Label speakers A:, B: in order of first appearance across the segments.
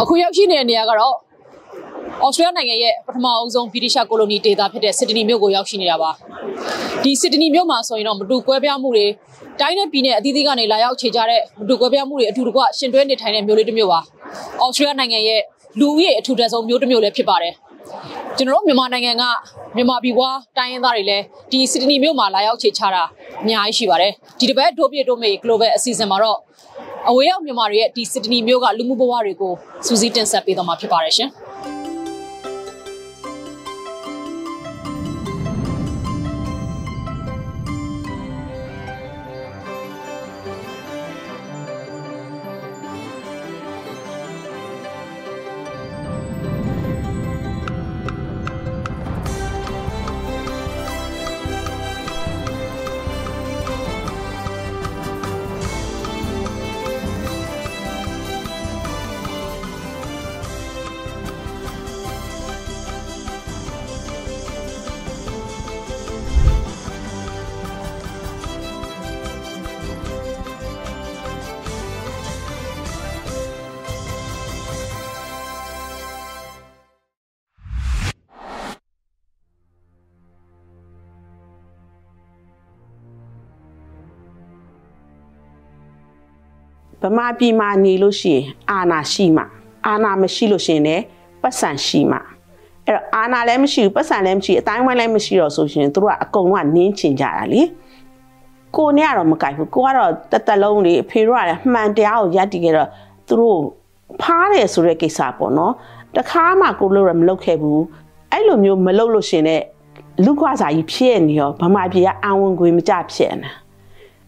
A: အခုရောက်ရှိနေတဲ့နေရာကတော့ဩစတြေးလျနိုင်ငံရဲ့ပထမအဦးဆုံးဗြိတိရှကိုလိုနီဒေသဖြစ်တဲ့စစ်ဒနီမြို့ကိုရောက်ရှိနေတာပါဒီစစ်ဒနီမြို့မှာဆိုရင်တော့မတူကွဲပြားမှုတွေတိုင်းနဲ့ပြည်နယ်အသီးသီးကနေလာရောက်ခြေကြတဲ့မတူကွဲပြားမှုတွေအထူးတကွရှင်တွဲနေထိုင်တဲ့မြို့လေးတစ်မြို့ပါဩစတြေးလျနိုင်ငံရဲ့လူဦးရေအထူးတက်ဆုံးမြို့တစ်မြို့လည်းဖြစ်ပါတယ်ကျွန်တော်တို့မြန်မာနိုင်ငံကမြန်မာပြည်ပွားတိုင်းရင်းသားတွေလည်းဒီစစ်ဒနီမြို့မှာလာရောက်ခြေချတာအများကြီးရှိပါတယ်ဒီတစ်ပတ်ဒိုးပြဒိုးမေ global အစီအစဉ်မှာတော့ အဝေးရောက်မြန်မာတွေရဲ့ဒီစစ်ဒနီမြို့ကလူမှုဘဝတွေကိုစူးစီးတင်ဆက်ပေးသွားမှာဖြစ်ပါတယ်ရှင်။
B: မာပြည်မှာနေလို့ရှိရင်အာနာရှိမှအာနာမရှိလို့ရှိရင်လည်းပတ်စံရှိမှအဲ့တော့အာနာလည်းမရှိဘူးပတ်စံလည်းမရှိအတိုင်းဝိုင်းလည်းမရှိတော့ဆိုရှင်တို့ကအကုန်လုံးကနင်းချင်ကြတာလေကိုနဲ့ကတော့မကြိုက်ဘူးကိုကတော့တသက်လုံးလေအဖေတို့ကလည်းမှန်တရားကိုယက်တည်ခဲ့တော့သူတို့ဖားတယ်ဆိုတဲ့ကိစ္စပေါ့နော်တခါမှကိုလို့ရမလုပ်ခဲ့ဘူးအဲ့လိုမျိုးမလုပ်လို့ရှင်တဲ့လူခွာစာကြီးဖြစ်နေရောဗမာပြည်ကအံဝင်ခွေမကြဖြစ်နေတာ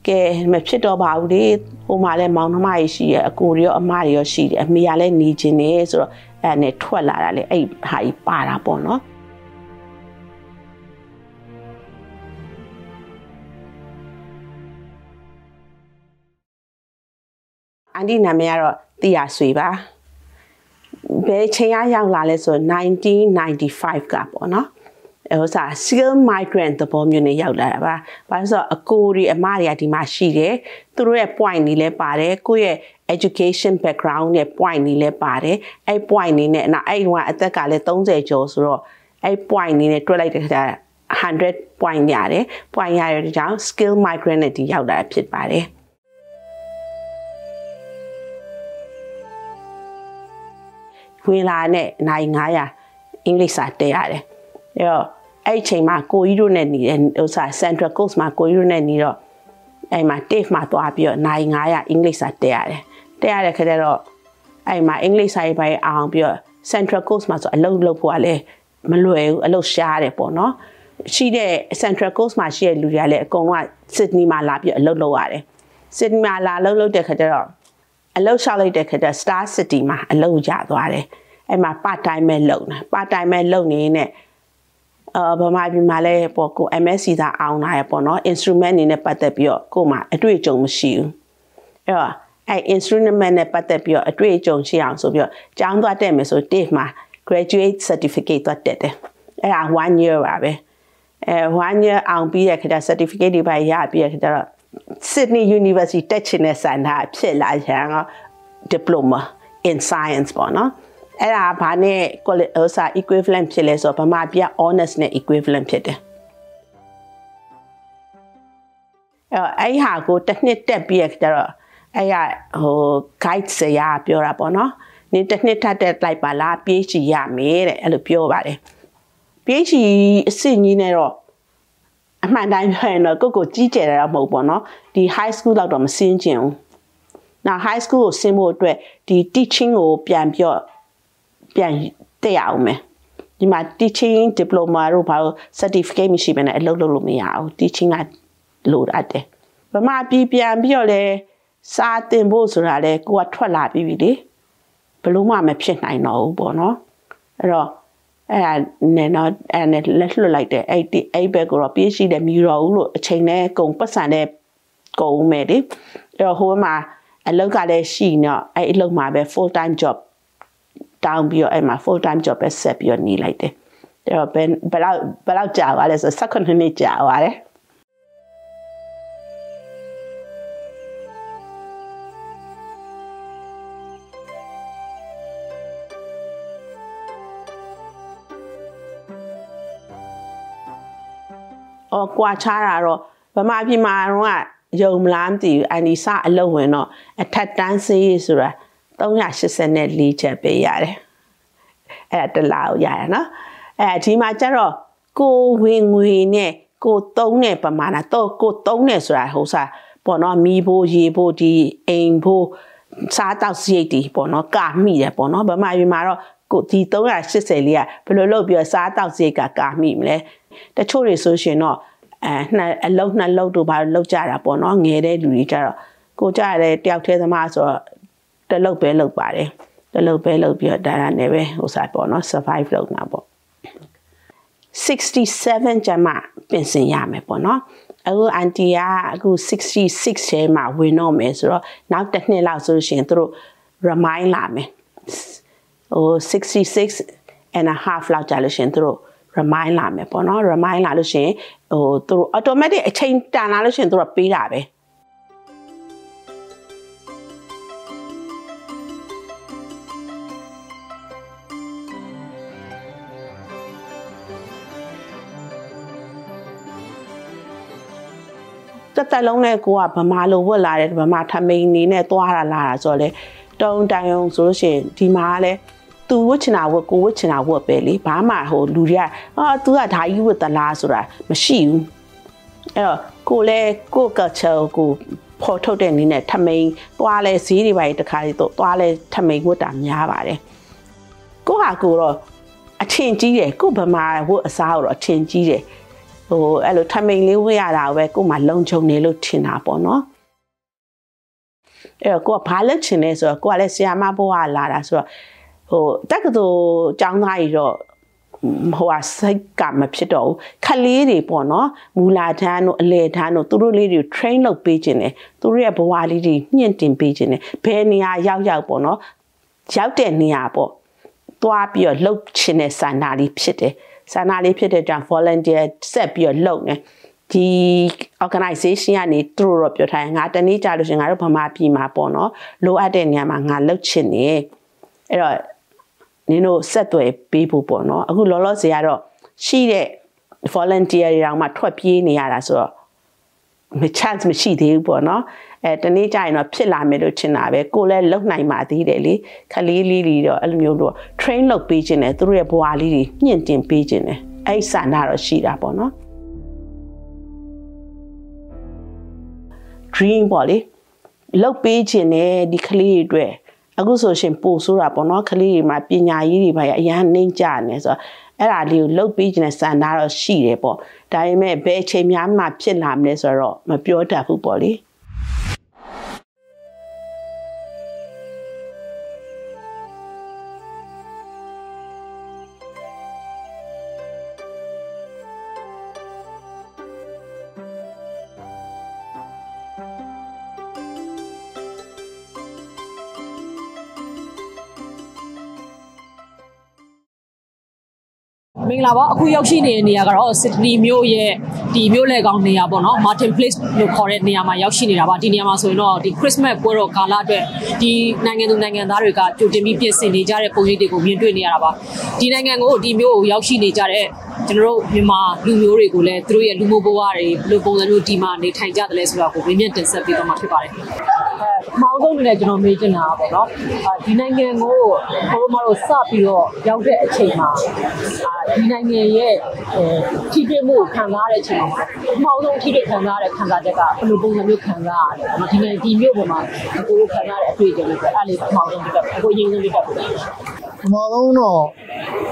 B: ကဲမဖြစ်တော့ပါဘူးလေဟိုမှာလည်းမောင်နှမကြီးရှိရအကိုတွေရောအမတွေရောရှိတယ်အမေကလည်းနေခြင်းနေဆိုတော့အဲ့နဲ့ထွက်လာတာလေအဲ့ဟာကြီးပါတာပေါ့နော်အန်ဒီနာမည်ကတော့တီယာဆွေပါဘယ်ချိန်ရောက်လာလဲဆို1995ကပေါ့နော် ဟိုစား skill migrant သဘောမျိုးနဲ့ရောက်လာတာပါ။ဘာလို့ဆိုတော့အကိုတွေအမတွေကဒီမှာရှိတယ်။သူတို့ရဲ့ point တွေလည်းပါတယ်။ကိုယ့်ရဲ့ education background နဲ့ point တွေလည်းပါတယ်။အဲ့ point တွေနဲ့နောက်အဲ့ကအသက်ကလည်း30ကျော်ဆိုတော့အဲ့ point တွေနဲ့တွက်လိုက်တဲ့အခါ100 point ရတယ်။ point ရတဲ့ကြောင့် skill migrant နဲ့ဒီရောက်လာတာဖြစ်ပါတယ်။ဝင်လာတဲ့နိုင်900အင်္ဂလိပ်စာတက်ရတယ်။အဲ့တော့ အဲ့အချိန်မှာကိုကြီးတို့နဲ့နေတဲ့ဥစ္စာ Central Coast မှာကိုကြီးတို့နဲ့နေတော့အဲ့မှာ TAFE မှာသွားပြီးတော့နိုင်900အင်္ဂလိပ်စာတက်ရတယ်တက်ရတဲ့ခါကျတော့အဲ့မှာအင်္ဂလိပ်စာရေးပိုင်းအောင်ပြီးတော့ Central Coast မှာဆိုအလုပ်လုပ်ဖို့ကလည်းမလွယ်ဘူးအလုပ်ရှားတယ်ပေါ့နော်ရှိတဲ့ Central Coast မှာရှိတဲ့လူတွေကလည်းအကုန်လုံးက Sydney မှာလာပြီးအလုပ်လုပ်ရတယ် Sydney မှာလာလုပ်လုပ်တဲ့ခါကျတော့အလုပ်လျှောက်လိုက်တဲ့ခါကျ Star City မှာအလုပ်ရသွားတယ်အဲ့မှာ part time ပဲလုပ်နေ part time ပဲလုပ်နေနဲ့ အာဗမာပြည်မှာလည်းပေါ့ကို MSc သာအောင်လာရပေါ့နော် instrument အနေနဲ့ပတ်သက်ပြီးတော့ကို့မှာအတွေ့အကြုံမရှိဘူးအဲ့တော့အဲ့ instrument နဲ့ပတ်သက်ပြီးတော့အတွေ့အကြုံရှိအောင်ဆိုပြီးတော့ကျောင်းသွားတက်မယ်ဆို TAFE မှာ graduate certificate သွားတက်တယ်အဲ့ဒါ1 year ပါပဲအဲ1 year အောင်ပြီးတဲ့ခါကျ certificate တွေပါရပြီးတဲ့ခါကျတော့ Sydney University တက်ချင်တဲ့စံတာဖြစ်လာရန် diploma in science ပေါ့နော် အဲ့ဒါဘာနဲ့ဥစား equivalent ဖြစ်လဲဆိုတော့ဗမာပြ honest နဲ့ equivalent ဖြစ်တယ်အဲ့အဲ့ဟာကိုတစ်နှစ်တက်ပြီးရကြတော့အဲ့ရဟို guide ဆရာပြောတာပေါ့နော်နင်တစ်နှစ်ထပ်တက်လိုက်ပါလား PhD ရမယ်တဲ့အဲ့လိုပြောပါတယ် PhD အဆင့်ကြီးနဲ့တော့အမှန်တိုင်းပြောရင်တော့ကိုကိုကြီးကျယ်တာမဟုတ်ပေါ့နော်ဒီ high school လောက်တော့မစင်းကျင်ဘူး။နောက် high school ကိုဆင်းဖို့အတွက်ဒီ teaching ကိုပြန်ပြော့ ပြန်တက်ရအောင်မယ်ဒီမှာ teaching diploma တို့ဘာလို့ certificate မရှိဘဲနဲ့အလုပ်လုပ်လို့မရဘူး teaching ကလိုအပ်တယ်ဗမာပြည်ပြန်ပြီးတော့လဲစာသင်ဖို့ဆိုတာလဲကိုကထွက်လာပြီးပြီလေဘလို့မှမဖြစ်နိုင်တော့ဘူးပေါ့နော်အဲ့တော့အဲ့ဒါနဲ့တော့အဲ့နဲ့လက်လွတ်လိုက်တယ်အဲ့ဒီအဲ့ဘက်ကတော့ပြေးရှိတယ်မြူတော်ဦးလို့အချိန်နဲ့ကုံပတ်စံနဲ့ကုံမယ်လေအဲ့တော့ဟိုမှာအလုပ်ကလည်းရှိတော့အဲ့အလုပ်မှာပဲ full time job တောင်းပြီးတော့အဲ့မှာ full time job ပဲဆက်ပြီးတော့နေလိုက်တယ်အဲ့တော့ဘယ်ဘယ်လောက်ဘယ်လောက်ကြာသွားလဲဆိုတော့16နှစ်ကြာသွားတယ်အော်ကွာချတာတော့ဗမာပြည်မှာတော့ယုံမလားမသိဘူးအန်ဒီစအလုပ်ဝင်တော့အထက်တန်းစေးဆိုတာ 384ချက်ပေးရတယ်အဲ့ဒါတလားကိုရရနော်အဲဒီမှာကျတော့ကိုဝင်ငွေနဲ့ကိုသုံးတဲ့ပမာဏတော့ကိုသုံးတယ်ဆိုတာဟိုစားပေါ့နော်မီးဖို့ရေဖို့ဒီအိမ်ဖို့စားတောက်စရိတ်ဒီပေါ့နော်ကာမိတယ်ပေါ့နော်ဗမာပြည်မှာတော့ကိုဒီ380လေးကဘယ်လိုလုပ်ပြီးစားတောက်စရိတ်ကကာမိမလဲတချို့တွေဆိုရှင်တော့အဲနှစ်အလုံးနှစ်လုံးတို့ဘာလို့လောက်ကြတာပေါ့နော်ငယ်တဲ့လူတွေကြတော့ကိုကြရတဲ့တယောက်တည်းသမားဆိုတော့ တလုတ်ပဲလုတ်ပါတယ်တလုတ်ပဲလုတ်ပြီးတော့ဒါရနဲ့ပဲဟိုစားပေါ့နော် survive လုပ်တာပေါ့67ကျမှပြင်ဆင်ရမယ်ပေါ့နော်အခုအန်တီကအခု66ထဲမှာဝင်တော့မယ်ဆိုတော့နောက်တစ်နှစ်လောက်ဆိုရှင်သူတို့ remind လာမယ်ဟို66 and a half လောက်ကြာလို့ရှင်သူတို့ remind လာမယ်ပေါ့နော် remind လာလို့ရှင်ဟိုသူတို့ automatic အချိန်တန်လာလို့ရှင်သူတို့ပေးတာပဲ တက်တက်လုံးနဲ့ကိုကဗမာလိုဝတ်လာတယ်ဗမာထမိန်နေနဲ့သွားတာလာတာဆိုတော့လေတုံတိုင်အောင်ဆိုလို့ရှိရင်ဒီမှာလည်းသူဝတ်ချင်တာဝတ်ကိုဝတ်ချင်တာဝတ်ပဲလေဘာမှဟိုလူတွေကအာသူကဓာကြီးဝတ်သလားဆိုတာမရှိဘူးအဲ့တော့ကိုလည်းကို culture ကိုဖော်ထုတ်တဲ့နည်းနဲ့ထမိန်သွားလဲဈေးတွေပါတခါလေးတော့သွားလဲထမိန်ဝတ်တာများပါတယ်ကိုဟာကိုတော့အထင်ကြီးတယ်ကိုဗမာဝတ်အစားတော့အထင်ကြီးတယ် ဟိုအဲ့လိုထမိန်လေးဝတ်ရတာပဲကိုမှလုံခြုံနေလို့ထင်တာပေါ့နော်အဲ့တော့ကိုကဘာလုပ်ချင်လဲဆိုတော့ကိုကလည်းဆီယာမဘဝလာတာဆိုတော့ဟိုတက္ကသိုလ်ကျောင်းသားကြီးတော့ဟိုဟာစိတ်ကမဖြစ်တော့ဘူးခလေးတွေပေါ့နော်မူလာထမ်းတို့အလေထမ်းတို့သူတို့လေးတွေ train လုပ်ပေးခြင်းတယ်သူတို့ရဲ့ဘဝလေးတွေမြင့်တင်ပေးခြင်းတယ်ဘယ်နေရာရောက်ရောက်ပေါ့နော်ရောက်တဲ့နေရာပေါ့သွားပြီးတော့လှုပ်ခြင်းတဲ့စန္ဒာလေးဖြစ်တယ် စန္ဒာလေးဖြစ်တဲ့ကြောင့် volunteer ဆက်ပြီးတော့လှုပ်နေဒီ organization ကနေသူတို့တော့ပြောထားရင်ငါတနေ့ကြာလို့ရှင်ငါတို့ဗမာပြည်မှာပေါ့နော်လိုအပ်တဲ့နေရာမှာငါလှုပ်ချင်နေအဲ့တော့နင်တို့ဆက်သွယ်ပေးဖို့ပေါ့နော်အခုလောလောဆယ်ကတော့ရှိတဲ့ volunteer တွေတောင်မှထွက်ပြေးနေရတာဆိုတော့မ chance မရှိသေးဘူးပေါ့နော် အဲတနေ့ကျရင်တော့ဖြစ်လာမယ်လို့ထင်တာပဲကိုလည်းလုံနိုင်ပါသေးတယ်လေခလေးလေးတွေတော့အဲ့လိုမျိုးတော့ train လုပ်ပေးခြင်းနဲ့သူတို့ရဲ့ဘဝလေးတွေမြင့်တင်ပေးခြင်းနဲ့အဲ့ဆန္ဒတော့ရှိတာပေါ့နော် dream ပေါ့လေလုတ်ပေးခြင်းနဲ့ဒီကလေးတွေအတွက်အခုဆိုရှင်ပို့ဆိုတာပေါ့နော်ကလေးတွေမှာပညာရေးတွေပါရအရန်နှိမ့်ကြနေဆိုတော့အဲ့ဒါလေးကိုလုတ်ပေးခြင်းနဲ့စံသားတော့ရှိတယ်ပေါ့ဒါပေမဲ့ဘယ်အချိန်များမှဖြစ်လာမလဲဆိုတော့မပြောတတ်ဘူးပေါ့လေ
A: မင်္ဂလာပါအခုရောက်ရှိနေတဲ့နေရာကတော့စစ်ဒနီမြို့ရဲ့ဒီမြို့လေကောင်နေရာပေါ့နော် Martin Place လို့ခေါ်တဲ့နေရာမှာရောက်ရှိနေတာပါဒီနေရာမှာဆိုရင်တော့ဒီ Christmas ပွဲတော်ကာလအတွက်ဒီနိုင်ငံသူနိုင်ငံသားတွေကကြိုတင်ပြီးပြင်ဆင်နေကြတဲ့ပုံရိပ်တွေကိုမြင်တွေ့နေရတာပါဒီနိုင်ငံကိုဒီမြို့ကိုရောက်ရှိနေကြတဲ့ကျွန်တော်တို့မြန်မာလူမျိုးတွေကိုလည်းသူတို့ရဲ့လူမှုဘဝတွေဘယ်လိုပုံစံမျိုးဒီမှာနေထိုင်ကြတယ်လဲဆိုတာကိုမြင်မြင်တင်ဆက်ပေးတော့မှာဖြစ်ပါတယ် မောင်ဆုံးနဲ့ကျွန်တော်မေးချင်တာပေါ့နော်ဒီနိုင်ငံကိုဘိုးမတို့စပြီးတော့ရောက်တဲ့အချိန်မှာဒီနိုင်ငံရဲ့ထိတွေ့မှုခံစားရတဲ့အချိန်မှာအမောင်ဆုံးထိတွေ့ခံစားရတဲ့ခံစားချက်ကဘယ်လိုပုံစံမျိုးခံစားရလဲဒီနိုင်ငံဒီမြို့ပေါ်မှာကိုယ်ခံစားရတဲ့အတွေ့အကြုံတွေအဲ့ဒါလေးအမောင်ဆုံးပြတ်အခုအရင်ဆုံးပြတ်ပြတ်
C: ပ ထမဆုံးတော့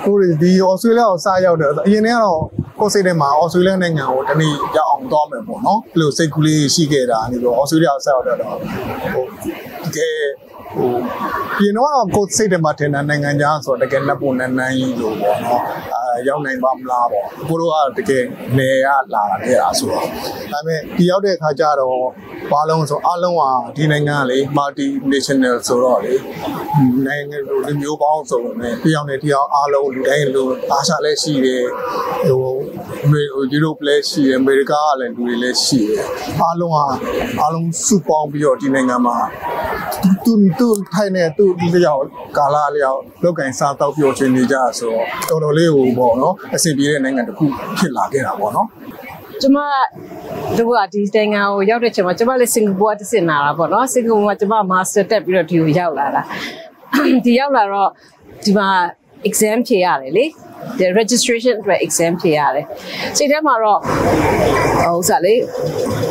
C: ကိုရီဒီဩစတြေးလျကိုစရောက်တယ်အရင်တည်းကတော့ကိုယ်စိတ်ထဲမှာဩစတြေးလျနိုင်ငံကိုတနေ့ရောက်အောင်သွားမယ်ပေါ့နော်အဲ့လိုစိတ်ကူးလေးရှိခဲ့တာအဲ့လိုဩစတြေးလျကိုစရောက်တော့ဟိုတကယ်ဟိုပြင်တော့ကိုယ်စိတ်ထဲမှာထင်တဲ့နိုင်ငံခြားဆိုတော့တကယ်လက်ပုံနဲ့နန်းကြီးလို့ပေါ့နော်အဲ ရောက်နိုင်ပါမလားပေါ့ကိုတို့ကတကယ်နေရလာခဲ့တာဆိုတော့ဒါပေမဲ့ဒီရောက်တဲ့အခါကျတော့ဘာလုံးဆိုအလုံးကဒီနိုင်ငံကလေ multi national ဆိုတော့လေနိုင်ငံလူမျိုးပေါင်းစုံနဲ့တယောက်နဲ့တယောက်အားလုံးလူတိုင်းလူအာရှလည်းရှိတယ်ဟိုယူရိုပလည်းရှိတယ်အမေရိကကလည်းလူတွေလည်းရှိတယ်အားလုံးကအားလုံးစုပေါင်းပြီးတော့ဒီနိုင်ငံမှာသူသူထိုင်နေသူလျောက်ကာလာလျောက်လောက်ကင်စားတော့ပြောချင်နေကြဆိုတော့တော်တော်လေးဟိုပေါ့နော်အဆင်ပြေတဲ့နိုင်ငံတစ်ခုဖြစ်လာခဲ့တာပေါ့နော်
D: ကျမတို့ကဒီနိုင်ငံကိုရောက်တဲ့ချိန်မှာကျမလည်းစင်ကာပူကတစ်စင်လာတာပေါ့နော်စင်ကာပူမှာကျမ master တက်ပြီးတော့ဒီကိုရောက်လာတာဒီရောက်လာတော့ဒီမှာ exam ဖြေရတယ်လေဒီ registration အတွက် exam ဖြေရတယ်စိတ်ထဲမှာတော့ဟိုစားလေ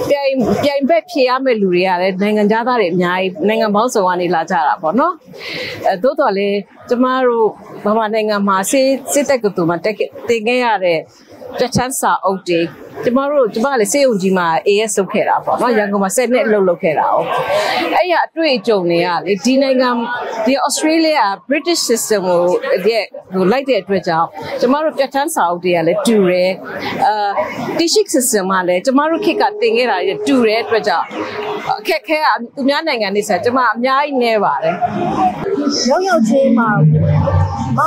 D: ပြိုင်ပြိုင်ဘက်ဖြေရမယ့်လူတွေရတယ်နိုင်ငံသားတွေအများကြီးနိုင်ငံပေါင်းစုံကနေလာကြတာပေါ့နော်အဲသို့တော်လေကျမတို့ဗမာနိုင်ငံမှာစစ်စစ်တပ်ကတူမှာတက်တင်ခဲ့ရတဲ့ တက်ချမ်းစာအုပ်တွေကျမတို့ကျမလည်းစေုံကြီးမှာ AS လုပ်ခဲ့တာပေါ့နော်ရန်ကုန်မှာ7နှစ်အလုပ်လုပ်ခဲ့တာ哦အဲ့ရအတွေ့အကြုံတွေကလေဒီနိုင်ငံဒီ Australia British system ကိုဒီဟိုလိုက်တဲ့အတွက်ကြောင့်ကျမတို့ပြဋ္ဌာန်းစာအုပ်တွေကလည်းတူတယ်အာ teaching system ကလည်းကျမတို့ခေတ်ကတင်ခဲ့တာတွေတူတဲ့အတွက်ကြောင့်အခက်ခဲကသူများနိုင်ငံနေဆိုကျမအများကြီးနေပါတယ်
E: ရောက်ရောက်ချင်းမှာ မ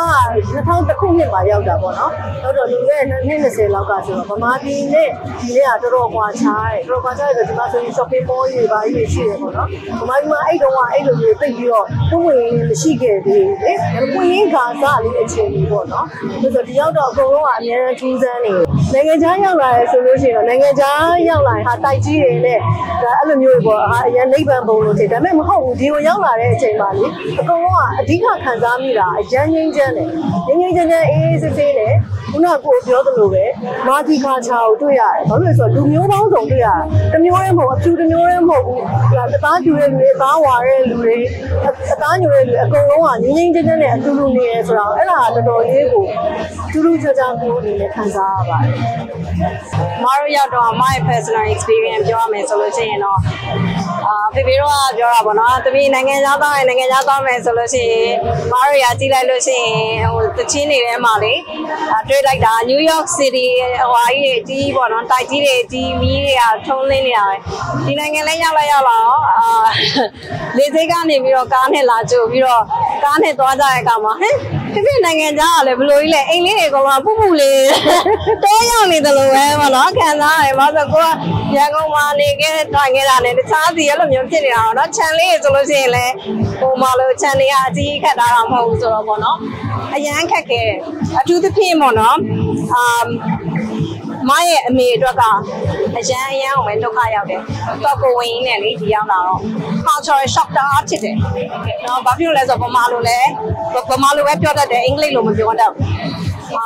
E: 2000ခုနှစ်မှာရောက်တာပေါ့နော်တော့တော့လူရဲ့နှစ်20လောက်ကဆိုတော့ဗမာပြည်နဲ့ဒီနေ့ကတော်တော်ကွာခြားတယ်တော်တော်ကွာခြားတယ်ဆိုတော့ဒီမှာဆိုရင် shopping mall တွေပါကြီးရှိတယ်ပေါ့နော်ဗမာပြည်မှာအဲ့တုန်းကအဲ့လိုမျိုးသိပြီးတော့ပုံဝင်မရှိခဲ့သေးဘူးလေပုံရင်းကာစားလေးအခြေအနေပေါ့နော်ဒါဆိုဒီရောက်တော့အကုန်လုံးကအများကြီးထူးဆန်းနေနိုင်ငံခြားရောက်လာရဲဆိုလို့ရှိရင်တော့နိုင်ငံခြားရောက်လာရင်ဟာတိုက်ကြီးတွေနဲ့ဒါအဲ့လိုမျိုးပေါ့ဟာအရင်နိဗ္ဗာန်ဘုံလို့ထင်ဒါပေမဲ့မဟုတ်ဘူးဒီကိုရောက်လာတဲ့အချိန်မှာလေအကုန်လုံးကအဓိကခံစားမိတာအရန်ငိမ့်ချမ်းတယ်ငိမ့်ငိမ့်ချမ်းချမ်းအေးအေးဆေးဆေးနဲ့ခုနကကိုပြောသလိုပဲမာတီကာချာကိုတွေ့ရတယ်ဘာလို့လဲဆိုတော့လူမျိုးပေါင်းစုံတွေ့ရတယ်တစ်မျိုးတည်းမဟုတ်အဖြူတစ်မျိုးတည်းမဟုတ်ဘူးဒါအသားကျူတဲ့လူတွေအသားဝါတဲ့လူတွေအသားညူတဲ့လူအကုန်လုံးကငိမ့်ငိမ့်ချမ်းချမ်းနဲ့အတူတူနေရဲဆိုတော့အဲ့ဒါကတော်တော်လေးကိုတူတူချာချာကိုအနေနဲ့ခံစားရပါတယ်
F: မတို့ရောက်တော့မရဲ့ personal experience ပြောရမယ်ဆိုလို့ရှိရင်တော့အာဖေဖေတို့ကပြောတာပေါ့နော်တမီးနိုင်ငံခြားသားရင်နိုင်ငံခြားသားမယ်ဆိုလို့ရှိရင်မတို့ရကြည့်လိုက်လို့ရှိရင်ဟိုတချင်းတွေထဲမှာလေအာတွေ့လိုက်တာ New York City ဟိုအားကြီးတွေကြီးပေါ့နော်တိုက်ကြီးတွေကြီးမီးတွေကထုံးလင်းနေတာပဲဒီနိုင်ငံလဲရောက်လာရောက်လာတော့အာလေစိတ်ကနေပြီးတော့ကားနဲ့လာကြိုပြီးတော့ကားနဲ့သွားကြတဲ့အခါမှာဟဲ့ဖေဖေနိုင်ငံခြားကလည်းဘလို့ကြီးလဲအိမ်လေးတွေကတော့ပူပူလေးတောရောက်နေတယ်လို့ပဲပေါ့နော်ခံစားရတယ်ဘာလို့ကိုကရန်ကုန်မှာနေခဲ့ထိုင်ခဲ့တာနဲ့တခြားစီအဲ့လိုမျိုးဖြစ်နေတာတော့ခြံလေးဆိုလို့ရှိရင်လည်းဟိုမှာလို့ခြံလေးကအကြီးခတ်တာတော့မဟုတ်ဘူးဆိုတော့ပေါ့နော်အရန်ခက်ခဲအထူးသဖြင့်ပေါ့နော်အာမရဲ့အမေအတွက်ကအရန်အရန်အောင်ပဲဒုက္ခရောက်တယ်။တော့ကိုဝင်ရင်းနဲ့လေဒီရောက်လာတော့ cultural shock တာဖြစ်တယ်။နော်ဘာဖြစ်လို့လဲဆိုတော့ဗမာလိုလဲဗမာလိုပဲပြောတတ်တယ်အင်္ဂလိပ်လိုမပြောတတ်ဘူး။အာ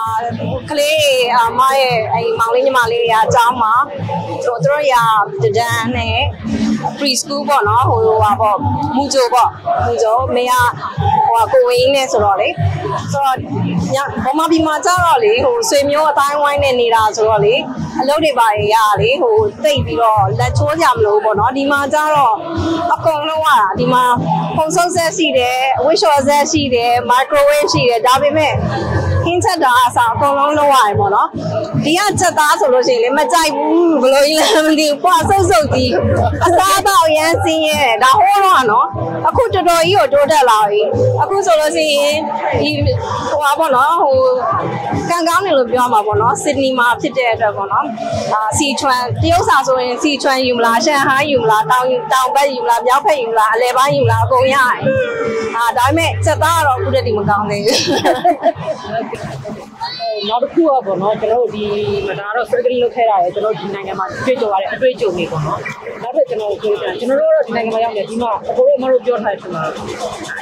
F: ကလေးအမရဲ့အဲမောင်လေးညီမလေးတွေကအเจ้าမှာသူတို့တို့ရတဒန်းနဲ့ pre school ပေါ့နော်ဟိုဟာပေါ့မူဂျိုပေါ့မူဂျိုမေကဟိုကိုဝင်းနဲ့ဆိုတော့လေဆိုတော့ညဘမဘီမှာကြတော့လေဟိုဆွေမျိုးအတိုင်းဝိုင်းနဲ့နေတာဆိုတော့လေအလုပ်တွေပါရရလေဟိုတိတ်ပြီးတော့လက်ချိုးကြမလို့ပေါ့နော်ဒီမှာကြတော့အကုန်လုံးကဒီမှာဖုန်ဆုံးဆက်ရှိတယ်ဝစ်လျှော်ဆက်ရှိတယ်မိုက်ခရိုဝေးရှိတယ်ဒါပေမဲ့ခင်းချက်တာအစားအကုန်လုံး လုံးရတယ်ပေါ့နော်ဒီကချက်သားဆိုလို့ရှိရင်လေမကြိုက်ဘူးဘလို့ကြီးလဲမသိဘူးပွားဆုပ်ဆုပ်ကြီးအစားတော့ရမ်းစင်းရဲဒါဟိုးတော့နော်အခုတော်တော်ကြီးကိုတိုးတက်လာပြီအခုဆိုလို့ရှိရင်ဒီဟိုပါပေါ့နော်ဟိုကန်ကောင်းနေလို့ပြောမှာပေါ့နော်စစ်ဒနီမှာဖြစ်တဲ့အတွက်ပေါ့နော်အာစီချွမ်တရုတ်စာဆိုရင်စီချွမ်ယူမလားရှန်ဟိုင်းယူမလားတောင်တောင်ဘက်ယူမလားမြောက်ဘက်ယူမလားအလဲပိုင်းယူမလားအကုန်ရတယ်အာဒါပေမဲ့ချက်သားကတော့အခုတည်းကမကောင်းသေးဘူး
A: နောက်တစ်ခုကပေါ့နော်ကျွန်တော်တို့ဒီမဒါတော့ surgery လုပ်ခဲ့ရတယ်ကျွန်တော်ဒီနိုင်ငံမှာတွေ့ကြရတဲ့အတွေ့အကြုံတွေပေါ့နော်နောက်တစ်ကျွန်တော်ပြောချင်ကျွန်တော်တို့တော့ဒီနိုင်ငံမှာရောက်နေဒီမှာအကို တို့မတို့ပြောထားတယ်ကျွန်တော်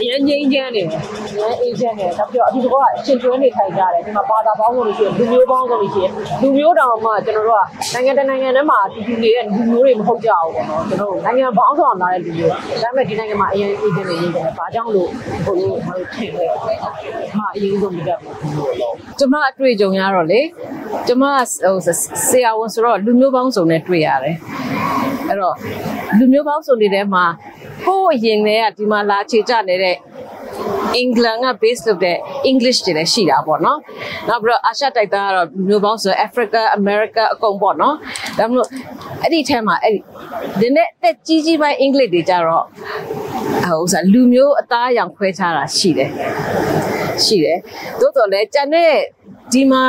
A: အရင်ငိမ့်ချမ်းနေတယ်အရင်အေးချမ်းနေတယ်ဒါပြောအတူတကောအရှင်ကျွဲနေထိုင်ကြတယ်ဒီမှာဘာသာပေါင်းလို့ရှိရင်လူမျိုးပေါင်းလို့ရှိရင်လူမျိုးတောင်မှကျွန်တော်တို့ကနိုင်ငံတကာနိုင်ငံထဲမှာတူတူနေတဲ့လူမျိုးတွေမဟုတ်ကြဘူးပေါ့နော်ကျွန်တော်တို့နိုင်ငံပေါင်းဆောင်လာတဲ့လူမျိုးဒါပေမဲ့ဒီနိုင်ငံမှာအရင်အေးချမ်းနေနေတယ်ဘာကြောင့်လို့ဘို့လို့မတို့ထင်လဲမှာအရင်ဆုံးမတတ်ဘူးကျမအတွေ့အကြုံရတော့လေကျမဟိုဆရာဝန်ဆိုတော့လူမျိုးပေါင်းစုံနဲ့တွေ့ရတယ် အဲ့တော့လူမျိုးပေါင်းစုံတွေထဲမှာဟိုးအရင်ကဒီမှာလာခြေကြနေတဲ့အင်္ဂလန်က base လုပ်တဲ့ English တွေလည်းရှိတာပေါ့နော်။နောက်ပြီးတော့အာရှတိုက်သားကတော့လူမျိုးပေါင်းဆို Africa America အကုန်ပေါ့နော်။ဒါမှမဟုတ်အဲ့ဒီထဲမှာအဲ့ဒီဒီနေ့တက်ကြီးကြီးပိုင်း English တွေကြတော့ဟိုဥစားလူမျိုးအသားအရောင်ခွဲခြားတာရှိတယ်။ရှိတယ်။သို့တော်လည်းကြံတဲ့
D: ဒီမှာ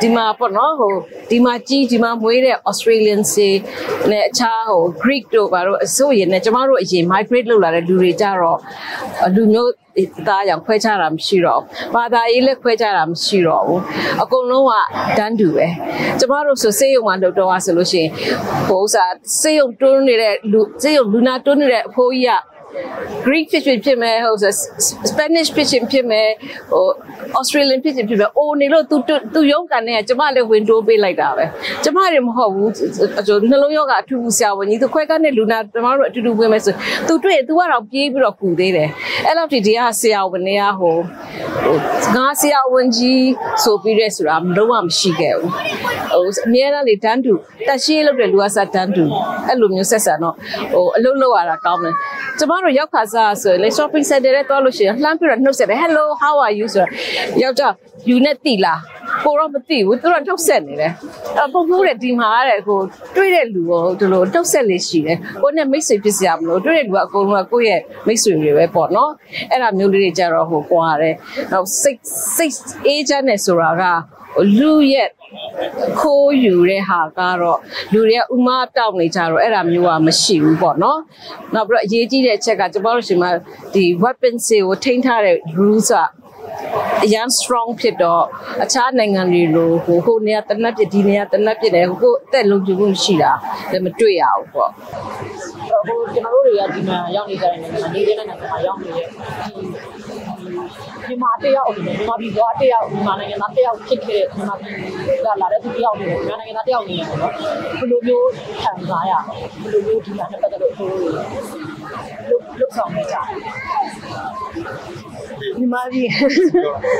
D: ဒီမှာပေါ့နော်ဟိုဒီမှာကြီးဒီမှာမွေးတဲ့ Australian စီနဲ့အခြားဟို Greek တို့ဘာလို့အစိုးရနဲ့ကျမတို့အရင် migrate လုပ်လာတဲ့လူတွေကြတော့လူမျိုးသားကြောင့်ခွဲခြားတာမရှိတော့ဘူးဘာသာရေးလည်းခွဲခြားတာမရှိတော့ဘူးအကုန်လုံးကတန်းတူပဲကျမတို့ဆိုစေးရုံမှာလုပ်တော့ဆိုလို့ရှိရင်ဟိုဥစားစေးရုံတွန်းနေတဲ့လူစေးရုံလူနာတွန်းနေတဲ့အဖိုးကြီးက Greek ဖြစ်ဖြစ်ဖြစ်မယ်ဟိုဆို Spanish ဖြစ်ဖြစ်ဖြစ်မယ်ဟို Australian ဖြစ်ဖြစ်ဖြစ်မယ်အိုနေလို့သူသူရုံးကန်နေကကျမလည်း window ပေးလိုက်တာပဲကျမတွေမဟုတ်ဘူးနှလုံးရောဂါအထူးဆရာဝန်ကြီးသူခွဲကန်းတဲ့လူနာကျမတို့အတူတူဝင်မယ်ဆိုသူတွေ့ तू ကတော့ပြေးပြီးတော့ကူသေးတယ်အဲ့လောက်ဒီဒီကဆရာဝန်တွေကဟိုဟိုငါဆရာဝန်ကြီးဆိုပြီးရဲဆိုတာမလုံးဝမရှိခဲ့ဘူးဟိုအများအားလေတန်းတူတက်ရှင်းလုပ်တဲ့လူကစားတန်းတူအဲ့လိုမျိုးဆက်ဆံတော့ဟိုအလုပ်လုပ်ရတာကောင်းတယ်ကျမတို့ရောက်ခါစားဆိုရင်လေ shopping center ထဲသွားလို့ရှိရင်လှမ်းပြီးတော့နှုတ်ဆက်တယ် hello how are you ဆိုတော့ယောက်ျား you နဲ့တိလားကိုတော့မသိဘူးသူတို့နှုတ်ဆက်နေတယ်အပုံဖို့တဲ့ဒီမှာတဲ့ကိုတွေ့တဲ့လူကိုဒီလိုနှုတ်ဆက်လေးရှိတယ်ကိုနဲ့မိတ်ဆွေဖြစ်စရာမလိုတွေ့တဲ့လူကအကုန်လုံးကကိုယ့်ရဲ့မိတ်ဆွေတွေပဲပေါ့နော်အဲ့ဒါမျိုးလေးတွေကြတော့ဟိုကွာတယ်နောက်စိတ်စိတ်အေးချမ်းနေဆိုတာက လူရဲ့ခိုးယူတဲ့ဟာကတော့လူတွေကဥမာတောက်နေကြတော့အဲ့ဒါမျိုးကမရှိဘူးပေါ့နော်နောက်ပြီးတော့အရေးကြီးတဲ့အချက်ကကျွန်တော်တို့ရှင်မှာဒီ weapon တွေကိုထိန်းထားတဲ့ rules ကအရန် strong ဖြစ်တော့အခြားနိုင်ငံတွေလိုဟိုဟိုနေရာတနက်ပြဒီနေရာတနက်ပြတယ်ဟိုအသက်လုံးကျမှုမရှိတာလည်းမတွေ့ရဘူးပေါ့
A: ဟိုကျွန်တော်တို့တွေကဒီမှာရောက်နေကြတဲ့နိုင်ငံမှာနေတဲ့နိုင်ငံမှာရောက်နေတဲ့ဒီမြန်မာတယောက်အနေနဲ့မြန်မာပြည်သွားတယောက်မြန်မာနိုင်ငံသားတယောက်ဖြစ်ခဲ့တဲ့မြန်မာပြည်ကလာတဲ့သူတယောက်အနေနဲ့မြန်မာနိုင်ငံသားတယောက်အနေနဲ့ပေါ့နော်ဘယ်လိုမျိုးခံစားရဘယ်လိုမျိုးဒီမှာနဲ့ပတ်သက်လို့တို့လုတ်လုတ်ဆောင်နေကြတယ်
E: မြန်မာပြည်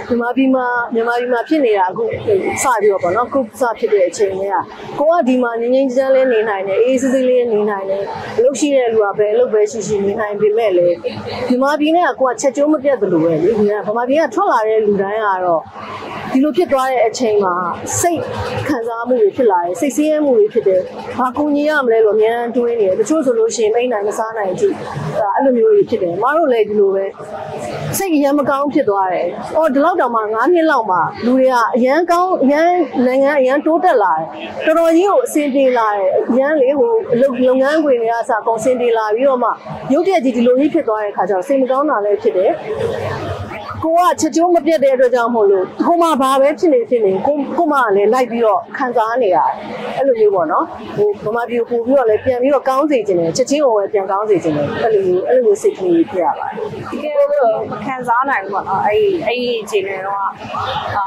E: မြန်မာပြည်မှာမြန်မာပြည်မှာဖြစ်နေတာအခုစပြီးတော့ပေါ့နော်ခုစဖြစ်တဲ့အချိန်တွေကကိုကဒီမှာငင်းငင်းချမ်းလေးနေနိုင်တယ်အေးစစ်စစ်လေးနေနိုင်တယ်အလုပ်ရှိတဲ့လူကပဲအလုပ်ပဲရှိရှိနေနိုင်ပေမဲ့လည်းမြန်မာပြည်နဲ့ကကိုကချက်ကျိုးမပြတ်တယ်လို့ပဲလေဒီကဗမာပြည်ကထွက်လာတဲ့လူတိုင်းကတော့ဒီလိုဖြစ်သွားတဲ့အချိန်မှာစိတ်ခံစားမှုတွေဖြစ်လာတယ်စိတ်ဆင်းရဲမှုတွေဖြစ်တယ်ဘာကူညီရမလဲလို့အများအားတွေးနေတယ်တချို့ဆိုလို့ရှိရင်မိတ်နိုင်မစားနိုင်ကြည့်အဲ့လိုမျိုးတွေဖြစ်တယ်မအားတို့လည်းဒီလိုပဲစိတ်အရမ်းမကောင်းဖြစ်သွားတယ်။အော်ဒီလောက်တောင်မှ9နှစ်လောက်မှလူတွေကအရန်ကောင်းအရန်နိုင်ငံအရန်တိုးတက်လာတယ်။တော်တော်ကြီးကိုအဆင်ပြေလာတယ်။အရန်လေဟိုလုပ်လုပ်ငန်းခွင်တွေကအစအကုန်အဆင်ပြေလာပြီးတော့မှရုပ်တရက်ကြီးဒီလိုကြီးဖြစ်သွားတဲ့ခါကျတော့စိတ်မကောင်းတာလည်းဖြစ်တယ်။ ကိုကချက်ချိုးမပြတ်တဲ့အတွက်ကြောင့်မို့လို့ကိုမဘာပဲဖြစ်နေဖြစ်နေကိုကိုမကလည်းလိုက်ပြီးတော့ခံစားနေရတယ်အဲ့လိုမျိုးပေါ့နော်ဟိုဗမာပြည်ကိုပို့ပြီးတော့လည်းပြန်ပြီးတော့ကောင်းစေခြင်းတယ်ချက်ချင်းကိုပဲပြန်ကောင်းစေခြင်းတယ်အဲ့လိုမျိုးအဲ့လိုမျိုးစိတ်ကလေးဖြစ်ရပါတယ်
F: တကယ်လို့မခံစားနိုင်ဘူးပေါ့နော်အဲ့ဒီအဲ့ဒီအချိန်တွေတော့အာ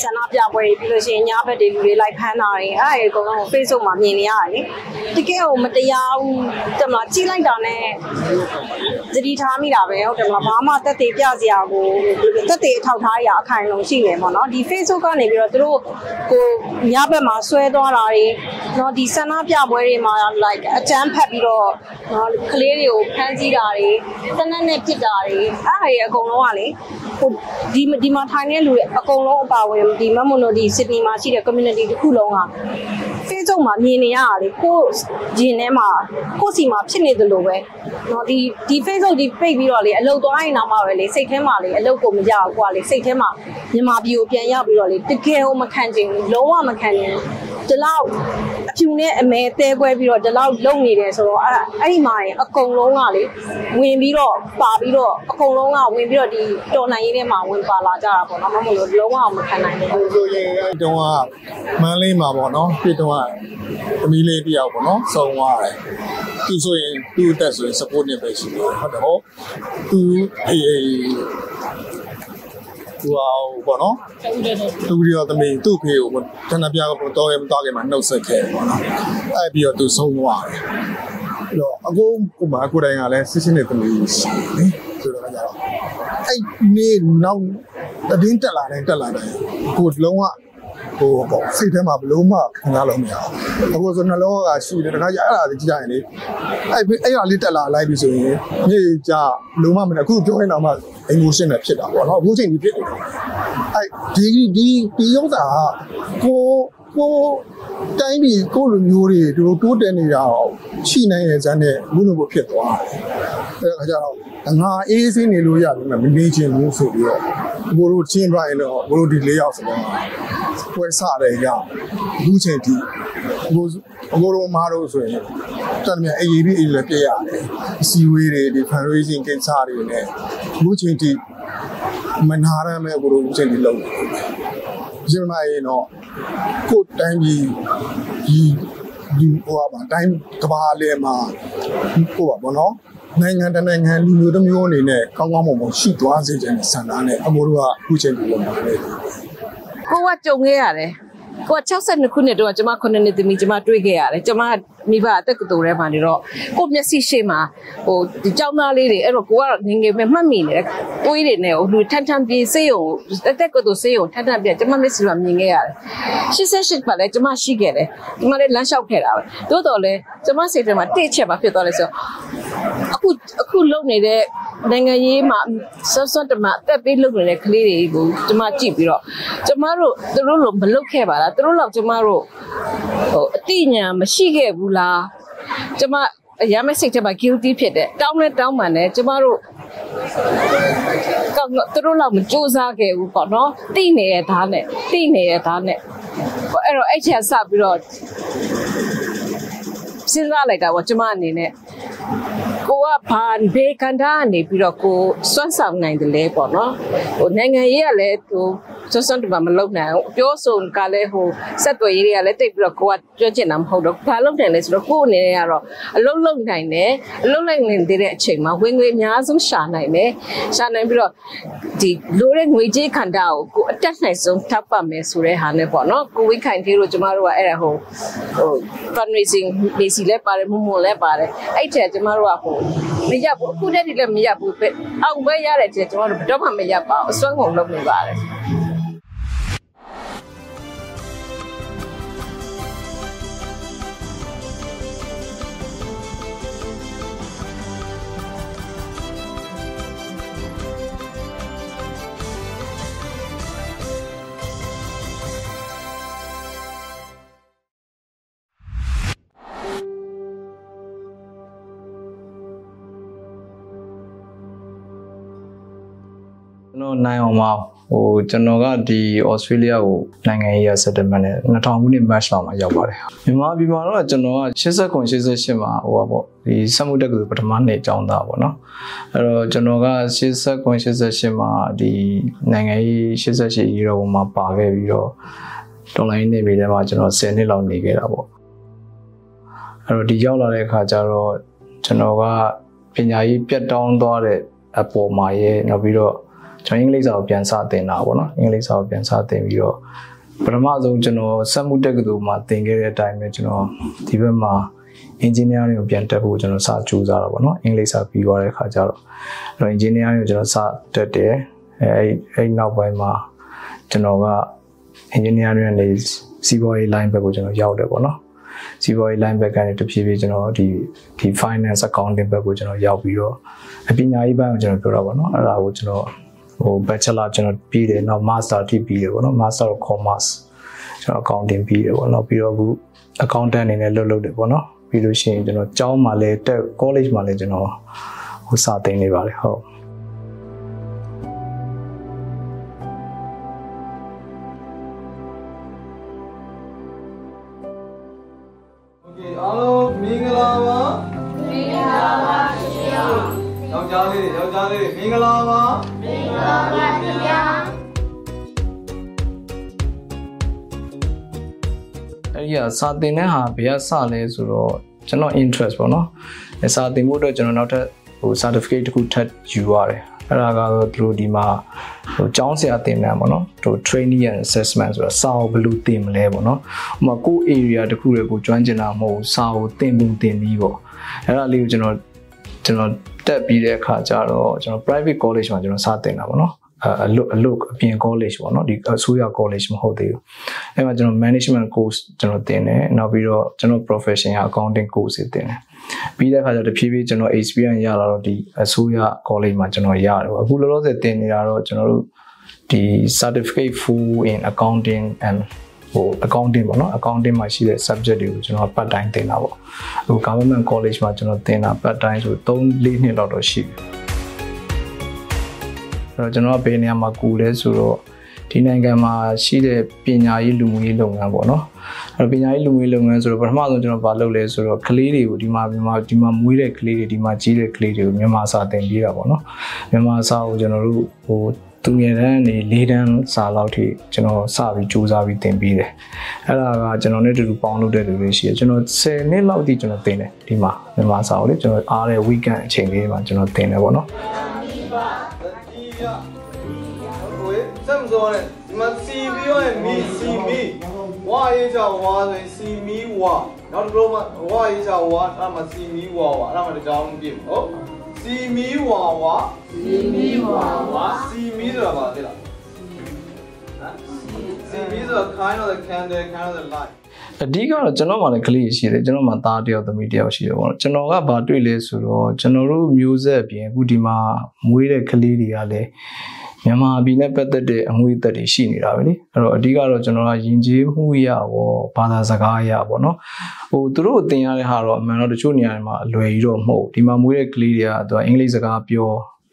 F: ဆန္ဒပြပွဲပြီးလို့ရှိရင်ညဘက်တွေလူတွေလိုက်ဖမ်းတာတွေအဲ့ဒါတွေအကုန်လုံး Facebook မှာမြင်နေရတယ်လေတကယ်ကိုမတရားဘူးတမလားကြီးလိုက်တာနဲ့သတိထားမိတာပဲဟုတ်တယ်မလားဘာမှတက်သေးပြစရာကိုသက်သေအထောက်ထားရအခိုင်အလုံရှိနေပေါ့နော်ဒီ Facebook ကနေပြီးတော့သူတို့ကိုညဘက်မှာဆွဲသွားတာတွေနော်ဒီဆန္ဒပြပွဲတွေမှာ like အကြမ်းဖက်ပြီးတော့နော်ကလေးတွေကိုဖမ်းဆီးတာတွေတနက်နဲ့ပစ်တာတွေအားတွေအကုန်လုံးကလေဟိုဒီဒီမှာထိုင်နေတဲ့လူတွေအကုန်လုံးအပါအဝင်ဒီမမွန်တို့ဒီစစ်တီမှာရှိတဲ့ community တစ်ခုလုံးက Facebook မှာမြင်နေရတာလေကိုရင်ထဲမှာကိုစီမှာဖြစ်နေတယ်လို့ပဲเนาะဒီဒီ Facebook ဒီပိတ်ပြီးတော့လေအလုတ်သွားရင်တော့မှပဲလေစိတ်ထဲမှာလေအလုတ်ကိုမရဘူးကွာလေစိတ်ထဲမှာမြန်မာပြည်ကိုပြန်ရောက်ပြီးတော့လေတကယ်ကိုမခံချင်ဘူးလုံးဝမခံချင်ဘူး ဒီလောက်အဖြူနဲ့အမဲတဲကွဲပြီးတော့ဒီလောက်လုံနေတယ်ဆိုတော့အဲ့အဲ့ဒီမှာရင်အကုန်လုံးကလေဝင်ပြီးတော့ပါပြီးတော့အကုန်လုံးကဝင်ပြီးတော့ဒီတော်နိုင်ရေးထဲမှာဝင်ပါလာကြတာပေါ့နော်မဟုတ်လို့လုံးဝမခံနိုင်ဘူး
C: ဟိုဆိုရင်အဲ့တုန်းကမန်းလေးမှာပေါ့နော်ပြည်တုန်းကသမီးလေးတယောက်ပေါ့နော်စုံသွားတယ်သူဆိုရင်သူ့အသက်ဆိုရင် support နဲ့ပဲရှိတယ်ဟုတ်တယ်ဟောသူအေးအေး သူအောင်ပေါ့နော်သူဒီတော့သမီးသူ့ဖေကိုတနပြကတော့တော့ရမတော့ခင်မှာနှုတ်ဆက်ခဲ့ပေါ့နော်အဲ့ပြီးတော့သူဆုံးသွားတယ်အဲ့တော့အကိုကိုမအကိုတိုင်းကလည်းစစ်စစ်နဲ့သမီးရှိတယ်ဆိုတော့ကြတော့အဲ့နေနောက်တည်င်းတက်လာတယ်တက်လာတယ်ကိုလုံးဝ ဟိုပေါ့စိတ်ထဲမှာဘလို့မှခံစားလို့မရဘူးအခုဆိုနှလုံးကရှိတယ်တခါကျအဲ့ဒါကြီးကြည့်ရင်လေအဲ့အဲ့ဒါလေးတက်လာလိုက်ပြီဆိုရင်မြေကြလုံးဝမနဲ့အခုပြောရင်တော့မှ emotion နဲ့ဖြစ်တာပေါ့နော်အခုချိန်ကြီးဖြစ်နေတယ်အဲ့ဒီဒီဒီဥစ္စာကကိုကိုတိုင်းပြည်ကိုလူမျိုးတွေသူတို့တိုးတက်နေတာရှိနိုင်ရဲ့ဇာတ်နဲ့ဘုလိုဘဖြစ်သွားတယ်အဲ့ဒါကြတော့ ငါအေးစင်းနေလို့ရပြီမနေချင်ဘူးဆိုပြီးတော့ဘိုးတို့ချင်းသွားရင်တော့ဘိုးတို့ဒီ၄ယောက်ဆိုတော့ပွဲစတယ်ရအခုချိန်ထိဘိုးဘိုးတို့မားတို့ဆိုရင်တန်မြန်အေးအေးပြီးအေးလည်းပြည့်ရတယ်အစီဝေးတွေဒီ fundraising ကိစ္စတွေနဲ့အခုချိန်ထိမနာရမဲ့ဘိုးတို့အခုချိန်ထိလုပ်နေတယ်ကျမရင်တော့ကိုယ်တိုင်းပြည်ဒီဒီဟိုပါတိုင်းကဘာလဲမှာဟိုပါဘောနော် နိုင်ငံတနိုင်ငံလူမျိုးတစ်မျိုးအနေနဲ့ကောင်းကောင်းမွန်မွန်ရှိသွားစေချင်တဲ့ဆန္ဒနဲ့အမိုးတို့ကအခုချိန်ဒီလိုလုပ်နေတယ်
D: ကိုကကြုံခဲ့ရတယ်ကိုက62ခုနှစ်တုန်းကကျမ9နှစ်သမီးကျမတွေ့ခဲ့ရတယ်ကျမ မိဘအသက်ကတူထဲမှာနေတော့ကိုမျက်စိရှိမှဟိုဒီကြောင်းသားလေးတွေအဲ့တော့ကိုကငငယ်ပဲမှတ်မိနေတယ်တွေးတွေနဲ့ဟိုလူထန်ထန်ပြေးစေးုံအသက်ကတူစေးုံထန်ထန်ပြေးကျမမျက်စိကမြင်ခဲ့ရတယ်88ပါလဲကျမရှိခဲ့တယ်ဒီမှာလဲလမ်းလျှောက်ခဲ့တာပဲတိုးတော်လဲကျမစိတ်ထဲမှာတိတ်ချက်ပါဖြစ်သွားလဲဆိုအခုအခုလုံနေတဲ့နိုင်ငံရေးမှာဆွတ်ဆွတ်တမအသက်ပေးလုပ်နေတဲ့ကလေးတွေကိုကျမကြည့်ပြီးတော့ကျမတို့သူတို့လိုမလုပ်ခဲ့ပါလားသူတို့လောက်ကျမတို့ဟိုအ တိညာမရှိခဲ့ဘူးလားကျမအရမ်းမစိတ်ထဲမှာ guilty ဖြစ်တယ်တောင်းလဲတောင်းပန်တယ်ကျမတို့ကောင်းသူတို့လောက်မစူးစမ်းခဲ့ဘူးပေါ့နော်တိနေရသားနဲ့တိနေရသားနဲ့အဲ့တော့အဲ့ချက်စပြီးတော့စဉ်းစားလိုက်တာပေါ့ကျမအနေနဲ့ကိုကဘာဘေးကန်တာနေပြီးတော့ကိုစွန့်ဆောင်နိုင်တယ်လေပေါ့နော်ဟိုနိုင်ငံရေးကလည်းဟိုစွန့်စွန့်တမမလုပ်နိုင်ဘူးပြောဆိုကလည်းဟိုစက်သွယ်ရေးတွေကလည်းတိတ်ပြီးတော့ကိုကပြောချင်တာမဟုတ်တော့ဘာလုပ်တယ်လဲဆိုတော့ကိုအနေနဲ့ကတော့အလုပ်လုပ်နိုင်တယ်အလုပ်လုပ်နိုင်တဲ့အချိန်မှာဝင်ငွေအများဆုံးရှာနိုင်တယ်ရှာနိုင်ပြီးတော့ဒီလိုတဲ့ငွေကြေးခန္ဓာကိုကိုအတက်နိုင်ဆုံးထောက်ပံ့မယ်ဆိုတဲ့ဟာနဲ့ပေါ့နော်ကိုဝိခိုင်သေးလို့ကျမတို့ကအဲ့ဒါဟိုဟို fundraising ဘေစီလည်းပါတယ်မုံမုံလည်းပါတယ်အဲ့ထက်ကျမတို့ကဟိုမရဘူးအခုတည်းကလည်းမရဘူးပဲအောင်ပဲရတဲ့တဲ့ကျမတို့ဘယ်တော့မှမရပါဘူးအစွမ်းကုန်လုပ်နေပါတယ်
G: တော်နိုင်အောင်ပါဟိုကျွန်တော်ကဒီဩစတြေးလျကိုနိုင်ငံရေးရ settlement နဲ့2000ခုနှစ် match လောက်မှာရောက်ပါတယ်မြန်မာပြည်မှာတော့ကျွန်တော်က89 88မှာဟိုပါပေါ့ဒီစက်မှုတက္ကသိုလ်ပထမနှစ်ကျောင်းသားပေါ့နော်အဲ့တော့ကျွန်တော်က89 88မှာဒီနိုင်ငံရေး88ရေရောမှာပါခဲ့ပြီးတော့တော်လိုင်းနေပြည်ထဲမှာကျွန်တော်10နှစ်လောက်နေခဲ့တာပေါ့အဲ့တော့ဒီရောက်လာတဲ့အခါကျတော့ကျွန်တော်ကပညာရေးပြတ်တောင်းသွားတဲ့အပေါ်မှာရဲ့နောက်ပြီးတော့ ကျွန်တော်အင်္ဂလိပ်စာကိုပြန်စသင်တာပေါ့နော်အင်္ဂလိပ်စာကိုပြန်စသင်ပြီးတော့ပထမဆုံးကျွန်တော်စက်မှုတက္ကသိုလ်မှာသင်ခဲ့တဲ့အတိုင်းပဲကျွန်တော်ဒီဘက်မှာ engineering ကိုပြန်တက်ဖို့ကျွန်တော်စကြိုးစားတာပေါ့နော်အင်္ဂလိပ်စာပြီးသွားတဲ့အခါကျတော့အဲ့တော့ engineering ကိုကျွန်တော်စတက်တယ်အဲအဲ့အဲ့နောက်ပိုင်းမှာကျွန်တော်က engineering နဲ့စီးပွားရေး line ဘက်ကိုကျွန်တော်ရောက်တယ်ပေါ့နော်စီးပွားရေး line ဘက်ကနေတဖြည်းဖြည်းကျွန်တော်ဒီဒီ finance accounting ဘက်ကိုကျွန်တော်ရောက်ပြီးတော့အပညာရေးဘက်ကိုကျွန်တော်ပြောတာပေါ့နော်အဲ့ဒါကိုကျွန်တော် ဟို bachelor ကျွန်တော်ပြီးတယ်နောက် master တိပြီးတယ်ပေါ့နော် master of commerce ကျွန်တော် accounting ပြီးတယ်ပေါ့နောက်ပြီးတော့အခု accountant အနေနဲ့လုပ်လုပ်တယ်ပေါ့နော်ပြီးလို့ရှိရင်ကျွန်တော်ကျောင်းမှာလည်းတက် college မှာလည်းကျွန်တော်ဟိုစာသင်နေပါတယ်ဟုတ်
H: မင်္ဂလာပါမင်္ဂလာပါရှင်ယောက်ျားလေးယောက်ျားလေးမင်္ဂလာပါ မင်္ဂလာပါရှင်ယော
G: အဲ့ဒီကစာသင်တဲ့ဟာဘယ်ကစလဲဆိုတော့ကျွန်တော် interest ပေါ့နော်အဲစာသင်ဖို့အတွက်ကျွန်တော်နောက်ထပ်ဟို certificate တစ်ခုထပ်ယူရတယ်အဲ့ဒါကတော့သူတို့ဒီမှာဟိုကျောင်းဆရာသင်တန်းပေါ့နော်ဟို training and assessment ဆိုတာစာကိုဘယ်လိုသင်မလဲပေါ့နော်ဥပမာကိုယ့် area တစ်ခုတွေကိုကျွမ်းကျင်တာမဟုတ်ဘူးစာကိုသင်ပုံသင်ပြီးပေါ့အဲ့ဒါလေးကိုကျွန်တော် ကျွန်တော်တက်ပြီးတဲ့အခါကျတော့ကျွန်တော် private college မှာကျွန်တော်စသင်တာပေါ့နော်အလုအလုအပြင် college ပေါ့နော်ဒီအစိုးရ college မဟုတ်သေးဘူးအဲ့မှာကျွန်တော် management course ကျွန်တော်သင်တယ်နောက်ပြီးတော့ကျွန်တော် profession က accounting course တွေသင်တယ်ပြီးတဲ့အခါကျတော့တဖြည်းဖြည်းကျွန်တော် experience ရလာတော့ဒီအစိုးရ college မှာကျွန်တော်ရတယ်ပေါ့အခုလောလောဆယ်သင်နေတာတော့ကျွန်တော်တို့ဒီ certificate full in accounting and ဟို accounting ပေါ့နော် accounting မှာရှိတဲ့ subject တွေကိုကျွန်တော် part time သင်တာပေါ့အခု government college မှာကျွန်တော်သင်တာ part time ဆို3 4နှစ်လောက်တော့ရှိပြီအဲ့တော့ကျွန်တော်ကဘယ်နေရာမှာကူလဲဆိုတော့ဒီနိုင်ငံမှာရှိတဲ့ပညာရေးလူမှုရေးလုပ်ငန်းပေါ့နော်အဲ့တော့ပညာရေးလူမှုရေးလုပ်ငန်းဆိုတော့ပထမဆုံးကျွန်တော်ဘာလုပ်လဲဆိုတော့ကလေးတွေကိုဒီမှာမြန်မာဒီမှာမွေးတဲ့ကလေးတွေဒီမှာကြီးတဲ့ကလေးတွေကိုမြန်မာစာသင်ပေးတာပေါ့နော်မြန်မာစာကိုကျွန်တော်တို့ဟို သူငယ်တန်းနေ၄တန်းစာလောက်ထိကျွန်တော်စပြီးစူးစမ်းပြီးသင်ပေးတယ်အဲ့ဒါကကျွန်တော်နဲ့တူတူပေါင်းလုပ်တဲ့လူတွေရှိတယ်ကျွန်တော်10နှစ်လောက်ထိကျွန်တော်သင်တယ်ဒီမှာမြန်မာစာကိုလေကျွန်တော်အားတဲ့ weekend အချိန်လေးမှာကျွန်တော်သင်တယ်ပေါ့နော်
H: ကြီးရဟိုစမ်းစောနဲ့ဒီမှာစီပြီးရောမီစီမီဝါရေးချဝါဆိုရင်စီမီဝါနောက်တစ်ခုမှဝါရေးချဝါအဲ့မှာစီမီဝါဝါအဲ့မှာတကြောင်ပြည့်ဟုတ် စီမီဝါဝါစီမီဝါဝါစီမီဆိုတာပါသိလားဟမ်စီမီဆိုတာ kind of the candle kind of the light
G: အဓိကတော့ကျွန်တော်မှလည်းကလေးရှိတယ်ကျွန်တော်မှသားတစ်ယောက်သမီးတစ်ယောက်ရှိတယ်ပေါ့နော်ကျွန်တော်ကဘာတွေ့လဲဆိုတော့ကျွန်တော်တို့မျိုးဆက်အပြင်အခုဒီမှာမွေးတဲ့ကလေးတွေကလည်း မြန်မာပြည်နဲ့ပတ်သက်တဲ့အငွေသက်တွေရှိနေတာပဲလေအဲ့တော့အဓိကတော့ကျွန်တော်ကယဉ်ကျေးမှုရပေါ့ဘာသာစကားရပေါ့နော်ဟိုသူတို့အသင်ရတဲ့ဟာတော့အမှန်တော့တချို့နေရာတွေမှာအလွယ်ကြီးတော့မဟုတ်ဘူးဒီမှာမွေးတဲ့ကလေးတွေကသူကအင်္ဂလိပ်စကားပြော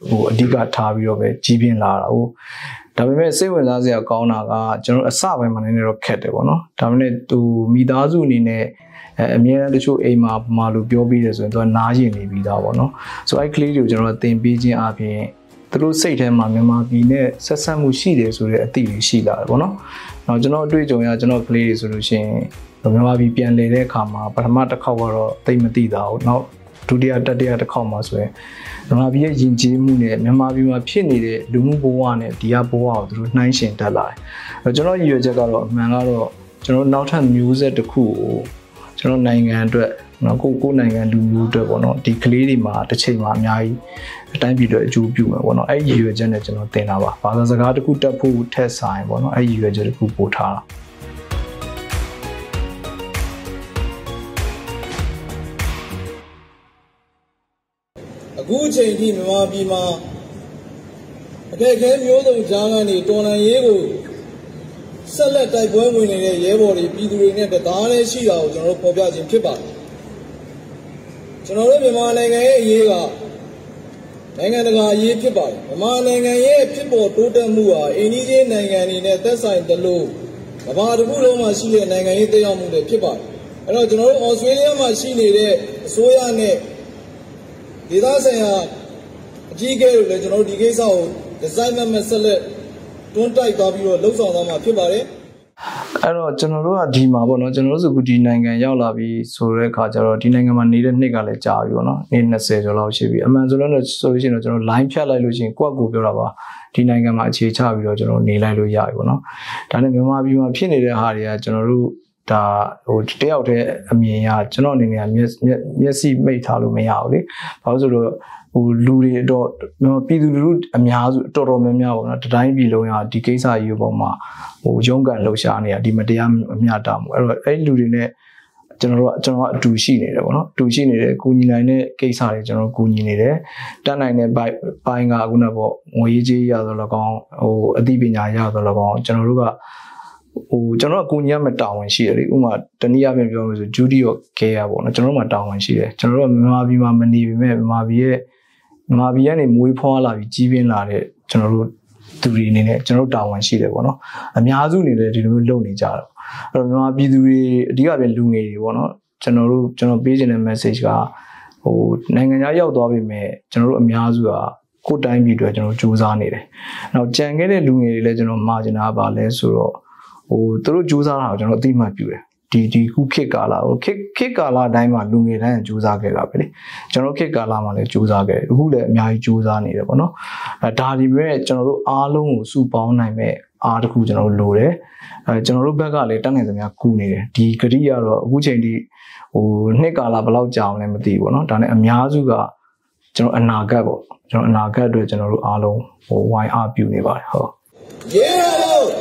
G: ဟိုအဓိကထားပြီးတော့ပဲကြီးပြင်းလာတာဟိုဒါပေမဲ့စိတ်ဝင်စားစရာကောင်းတာကကျွန်တော်အစပိုင်းမှာနည်းနည်းတော့ခက်တယ်ပေါ့နော်ဒါပေမဲ့သူမိသားစုအနေနဲ့အဲအများအားတချို့အိမ်မှာပမာလို့ပြောပြီးတယ်ဆိုရင်သူကနားရင်နေပြီးသားပေါ့နော်ဆိုတော့အဲ့ကလေးတွေကိုကျွန်တော်သင်ပေးခြင်းအပြင် သူတို့စိတ်ထဲမှာမြန်မာပြည်နဲ့ဆက်ဆက်မှုရှိတယ်ဆိုတဲ့အသည့်တွေရှိလာတယ်ပေါ့နော်။နောက်ကျွန်တော်အတွေ့အကြုံရကျွန်တော်ကလေးတွေဆိုလို့ရှိရင်မြန်မာပြည်ပြန်လည်တဲ့အခါမှာပထမတစ်ခေါက်ကတော့သိမသိတာဘူး။နောက်ဒုတိယတတိယတစ်ခေါက်မှာဆိုရင်မြန်မာပြည်ရဲ့ယဉ်ကျေးမှုနဲ့မြန်မာပြည်မှာဖြစ်နေတဲ့လူမှုဘဝနဲ့ဒီကဘဝကိုသူတို့နှိုင်းယှဉ်တက်လာတယ်။အဲကျွန်တော်ရည်ရွယ်ချက်ကတော့အမှန်ကတော့ကျွန်တော်နောက်ထပ်မျိုးဆက်တစ်ခုကိုကျွန်တော်နိုင်ငံအတွက်နော်ကိုကိုနိုင်ငံလူမျိုးအတွက်ပေါ့နော်ဒီကလေးတွေမှာတစ်ချိန်မှာအများကြီး အတိုင်းပြည်အတွက်အကျိုးပြုမယ်ပေါ့နော်အဲ့ဒီရည်ရွယ်ချက်နဲ့ကျွန်တော်သင်တာပါဘာသာစကားတစ်ခုတက်ဖို့ထက်ဆိုင်ပေါ့နော်အဲ့ဒီရည်ရွယ်ချက်တစ်ခုပို့ထားတာ
H: အခုအချိန်ထိမြန်မာပြည်မှာအခက်အခဲမျိုးစုံကြားကနေတော်လှန်ရေးကိုဆက်လက်တိုက်ပွဲဝင်နေတဲ့ရဲဘော်တွေပြည်သူတွေနဲ့တသားတည်းရှိတာကိုကျွန်တော်တို့ဖော်ပြခြင်းဖြစ်ပါတယ်ကျွန်တော်တို့မြန်မာနိုင်ငံရဲ့အရေးက နိုင်ငံတကာအရေးဖြစ်ပါတယ်မြန်မာနိုင်ငံရဲ့ဖြစ်ပေါ်တိုးတက်မှုဟာအိန္ဒိယနိုင်ငံတွေနဲ့သက်ဆိုင်တယ်လို့ကမ္ဘာတစ်ခုလုံးမှာရှိတဲ့နိုင်ငံရေးသက်ရောက်မှုတွေဖြစ်ပါတယ်အဲ့တော့ကျွန်တော်တို့ဩစတြေးလျမှာရှိနေတဲ့အစိုးရနဲ့ဒေသဆိုင်ရာအကြီးအကဲတွေလည်းကျွန်တော်တို့ဒီကိစ္စကိုဒီဇိုင်းမမဆက်လက်တွန်းတိုက်သွားပြီးတော့လှုပ်ဆောင်သွားမှာဖြစ်ပါတယ်
G: အဲ့တော့ကျွန်တော်တို့ကဒီမှာပေါ့နော်ကျွန်တော်တို့ဆိုခုဒီနိုင်ငံရောက်လာပြီဆိုတဲ့အခါကျတော့ဒီနိုင်ငံမှာနေတဲ့နှစ်ကလည်းကြာပြီပေါ့နော်နေ့20ကျော်လောက်ရှိပြီအမှန်ဆိုလို့ဆိုလို့ရှိရင်တော့ကျွန်တော် line ဖြတ်လိုက်လို့ရှိရင်ကိုယ့်အကူပြောတာပါဒီနိုင်ငံမှာအခြေချပြီးတော့ကျွန်တော်နေလိုက်လို့ရပြီပေါ့နော်ဒါနဲ့မြန်မာပြည်မှာဖြစ်နေတဲ့ဟာတွေကကျွန်တော်တို့ဒါဟိုတယောက်တည်းအမြင်ရကျွန်တော်အနေနဲ့မျက်မျက်မျက်စိမိတ်ထားလို့မရဘူးလေဘာလို့ဆိုတော့ ဟိုလူတွေတော့ပြည်သူလူထုအများစုတော်တော်များများပေါ့နော်တတိုင်းပြည်လုံးရဒီကိစ္စကြီးပုံမှာဟိုရုံးကန်လှုပ်ရှားနေတာဒီမတရားအမျှတမှုအဲ့တော့အဲ့လူတွေနဲ့ကျွန်တော်တို့ကကျွန်တော်ကအတူရှိနေတယ်ပေါ့နော်အတူရှိနေတယ်ကူညီနိုင်တဲ့ကိစ္စတွေကျွန်တော်ကူညီနေတယ်တတ်နိုင်တဲ့ဘိုင်ပိုင်းကခုနကပေါ့ငွေရေးကြေးရဆိုတော့ကောင်းဟိုအသိပညာရဆိုတော့ကောင်းကျွန်တော်တို့ကဟိုကျွန်တော်ကကိုညီရမယ့်တာဝန်ရှိတယ်လေဥပမာတနည်းအားဖြင့်ပြောလို့ဆို duty of care ပေါ့နော်ကျွန်တော်တို့မှာတာဝန်ရှိတယ်ကျွန်တော်တို့ကမြန်မာပြည်မှာမနေပေမဲ့မြန်မာပြည်ရဲ့ မြန်မာပြည်ကနေမွေးဖွားလာပြီးကြီးပြင်းလာတဲ့ကျွန်တော်တို့သူတွေအနေနဲ့ကျွန်တော်တို့တာဝန်ရှိတယ်ပေါ့နော်အများစုအနေနဲ့ဒီလိုမျိုးလုပ်နေကြတော့အဲ့တော့မြန်မာပြည်သူတွေအဓိကပြန်လူငယ်တွေပေါ့နော်ကျွန်တော်တို့ကျွန်တော်ပေးချင်တဲ့ message ကဟိုနိုင်ငံခြားရောက်သွားပြီမဲ့ကျွန်တော်တို့အများစုကကိုယ်တိုင်းပြည်အတွက်ကျွန်တော်စူးစမ်းနေတယ်။နောက်ကြံခဲ့တဲ့လူငယ်တွေလည်းကျွန်တော်မှာချင်တာပါလဲဆိုတော့ဟိုသူတို့စူးစမ်းတာကိုကျွန်တော်အသိမှတ်ပြုတယ်။ ဒီဒီခုခေတ်ကာလဟိုခေတ်ခေတ်ကာလအတိုင်းမှာလူငယ်တိုင်းစူးစမ်းခဲ့တာပဲလေကျွန်တော်ခေတ်ကာလမှာလည်းစူးစမ်းခဲ့တယ်အခုလည်းအများကြီးစူးစမ်းနေတယ်ပေါ့နော်အဲဒါဒီမဲ့ကျွန်တော်တို့အားလုံးကိုစုပေါင်းနိုင်မဲ့အားတစ်ခုကျွန်တော်တို့လိုတယ်အဲကျွန်တော်တို့ဘက်ကလည်းတတ်နိုင်သမျှကူနေတယ်ဒီဂရိကတော့အခုချိန်ထိဟိုနှစ်ကာလဘယ်လောက်ကြာအောင်လဲမသိဘူးပေါ့နော်ဒါနဲ့အများစုကကျွန်တော်အနာဂတ်ပေါ့ကျွန်တော်အနာဂတ်အတွက်ကျွန်တော်တို့အားလုံးဟိုဝိုင်းအားပြုနေပါတယ်ဟုတ်
H: ရဲရလို့ရဲရ